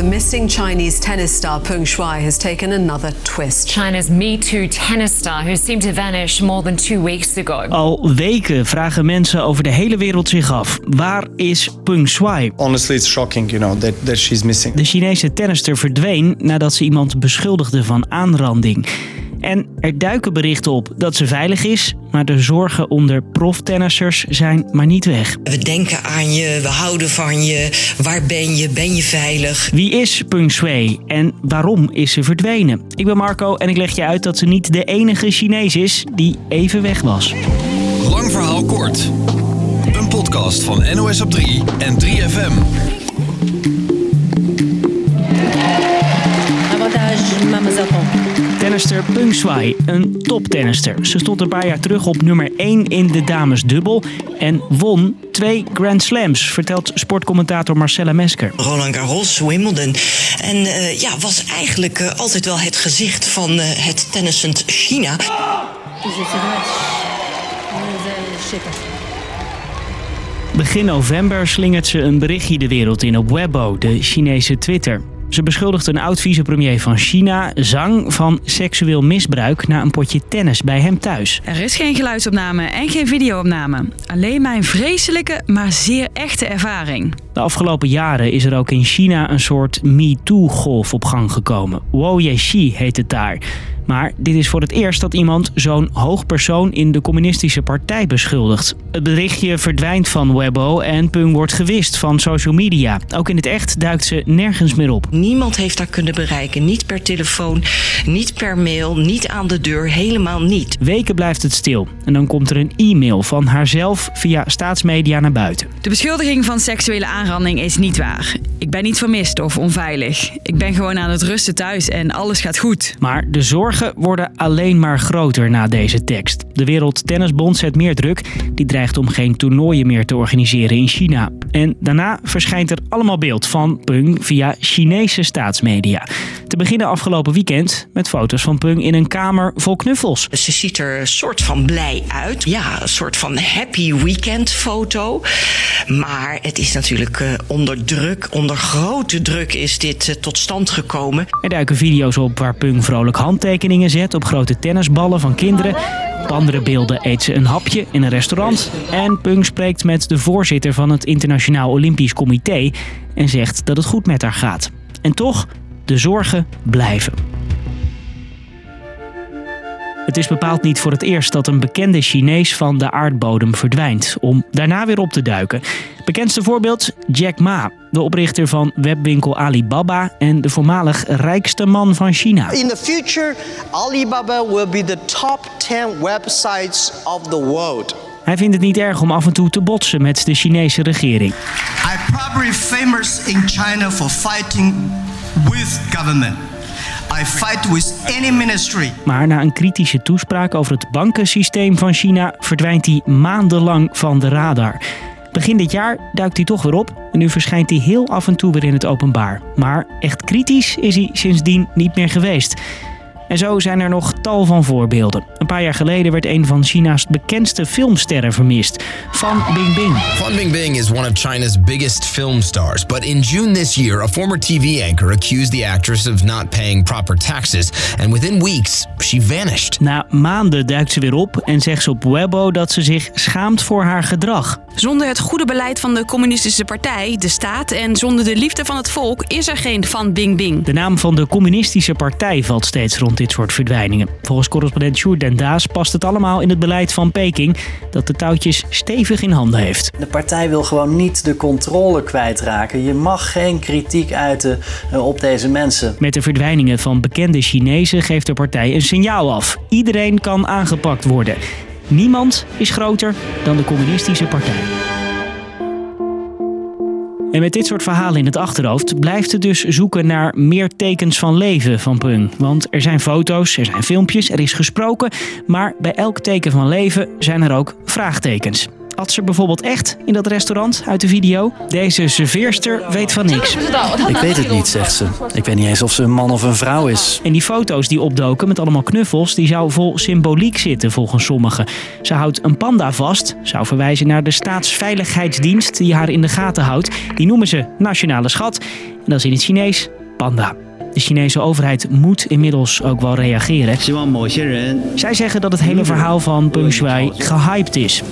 The missing Chinese tennis star Peng Shuai has taken another twist. China's Me Too tennis star, who seemed to vanish more than two weeks ago. Al weken vragen mensen over de hele wereld zich af: waar is Peng Shuai? Honestly, it's shocking, you know, that, that she's missing. De Chinese tennister verdween nadat ze iemand beschuldigde van aanranding. En er duiken berichten op dat ze veilig is, maar de zorgen onder proftennissers zijn maar niet weg. We denken aan je, we houden van je. Waar ben je? Ben je veilig? Wie is Peng Shui en waarom is ze verdwenen? Ik ben Marco en ik leg je uit dat ze niet de enige Chinees is die even weg was. Lang verhaal kort. Een podcast van NOS op 3 en 3FM. Tennister Peng Shuai, een toptennister. Ze stond een paar jaar terug op nummer 1 in de damesdubbel en won twee Grand Slams, vertelt sportcommentator Marcella Mesker. Roland Garros, Wimbledon. En uh, ja, was eigenlijk uh, altijd wel het gezicht van uh, het tennissend China. Begin november slingert ze een berichtje de wereld in op Weibo, de Chinese Twitter. Ze beschuldigt een oud-vicepremier van China, Zhang, van seksueel misbruik na een potje tennis bij hem thuis. Er is geen geluidsopname en geen videoopname. Alleen mijn vreselijke, maar zeer echte ervaring. De afgelopen jaren is er ook in China een soort MeToo-golf op gang gekomen. Wo Yeshi heet het daar. Maar dit is voor het eerst dat iemand zo'n hoog persoon in de communistische partij beschuldigt. Het berichtje verdwijnt van Weibo en Pung wordt gewist van social media. Ook in het echt duikt ze nergens meer op. Niemand heeft haar kunnen bereiken. Niet per telefoon, niet per mail, niet aan de deur, helemaal niet. Weken blijft het stil. En dan komt er een e-mail van haarzelf via staatsmedia naar buiten. De beschuldiging van seksuele aanranding is niet waar. Ik ben niet vermist of onveilig. Ik ben gewoon aan het rusten thuis en alles gaat goed. Maar de zorgen worden alleen maar groter na deze tekst. De Wereld Tennisbond zet meer druk. Die dreigt om geen toernooien meer te organiseren in China. En daarna verschijnt er allemaal beeld van Peng via Chinese staatsmedia. Te beginnen afgelopen weekend met foto's van Peng in een kamer vol knuffels. Ze ziet er een soort van blij uit. Ja, een soort van happy weekend foto. Maar het is natuurlijk uh, onder druk, onder grote druk is dit uh, tot stand gekomen. Er duiken video's op waar Peng vrolijk handtekeningen zet op grote tennisballen van kinderen. Op andere beelden eet ze een hapje in een restaurant. En Peng spreekt met de voorzitter van het Internationaal Olympisch Comité en zegt dat het goed met haar gaat. En toch, de zorgen blijven. Het is bepaald niet voor het eerst dat een bekende Chinees van de aardbodem verdwijnt, om daarna weer op te duiken. Bekendste voorbeeld Jack Ma, de oprichter van webwinkel Alibaba en de voormalig rijkste man van China. In the future, Alibaba will be the top 10 websites of the world. Hij vindt het niet erg om af en toe te botsen met de Chinese regering. I'm probably famous in China for fighting with government. Maar na een kritische toespraak over het bankensysteem van China verdwijnt hij maandenlang van de radar. Begin dit jaar duikt hij toch weer op en nu verschijnt hij heel af en toe weer in het openbaar. Maar echt kritisch is hij sindsdien niet meer geweest. En zo zijn er nog tal van voorbeelden. Een paar jaar geleden werd een van China's bekendste filmsterren vermist, Fan Bingbing. Fan Bingbing is one of China's biggest film stars, but in June this year, a former TV anchor accused the actress of not paying proper taxes, and within weeks she vanished. Na maanden duikt ze weer op en zegt ze op Weibo dat ze zich schaamt voor haar gedrag. Zonder het goede beleid van de communistische partij, de staat en zonder de liefde van het volk is er geen Fan Bingbing. De naam van de communistische partij valt steeds rond dit soort verdwijningen. Volgens correspondent Sjoerd Den Daas past het allemaal in het beleid van Peking dat de touwtjes stevig in handen heeft. De partij wil gewoon niet de controle kwijtraken. Je mag geen kritiek uiten eh, op deze mensen. Met de verdwijningen van bekende Chinezen geeft de partij een signaal af. Iedereen kan aangepakt worden. Niemand is groter dan de communistische partij. En met dit soort verhalen in het achterhoofd blijft het dus zoeken naar meer tekens van leven van Pung. Want er zijn foto's, er zijn filmpjes, er is gesproken, maar bij elk teken van leven zijn er ook vraagtekens. Had ze bijvoorbeeld echt in dat restaurant uit de video? Deze serveerster weet van niks. Ik weet het niet, zegt ze. Ik weet niet eens of ze een man of een vrouw is. En die foto's die opdoken met allemaal knuffels, die zou vol symboliek zitten volgens sommigen. Ze houdt een panda vast, zou verwijzen naar de staatsveiligheidsdienst die haar in de gaten houdt. Die noemen ze nationale schat. En dat is in het Chinees panda. De Chinese overheid moet inmiddels ook wel reageren. Zij zeggen dat het hele verhaal van Peng Shuai gehyped is.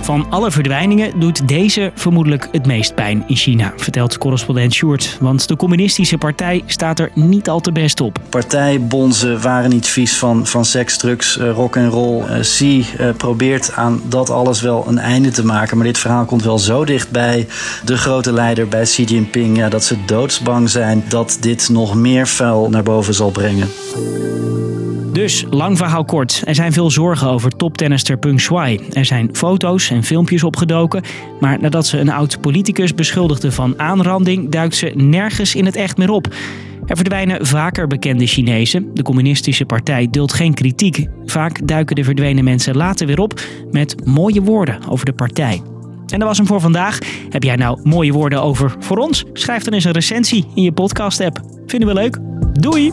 Van alle verdwijningen doet deze vermoedelijk het meest pijn in China, vertelt correspondent Sjoerd. Want de communistische partij staat er niet al te best op. Partijbonzen waren niet vies van, van seks, drugs, uh, rock en roll. Uh, Xi uh, probeert aan dat alles wel een einde te maken. Maar dit verhaal komt wel zo dicht bij de grote leider, bij Xi Jinping, ja, dat ze doodsbang zijn dit nog meer vuil naar boven zal brengen. Dus, lang verhaal kort. Er zijn veel zorgen over toptennister Peng Shuai. Er zijn foto's en filmpjes opgedoken. Maar nadat ze een oud politicus beschuldigde van aanranding, duikt ze nergens in het echt meer op. Er verdwijnen vaker bekende Chinezen. De communistische partij duldt geen kritiek. Vaak duiken de verdwenen mensen later weer op met mooie woorden over de partij. En dat was hem voor vandaag. Heb jij nou mooie woorden over voor ons? Schrijf dan eens een recensie in je podcast-app. Vinden we leuk. Doei!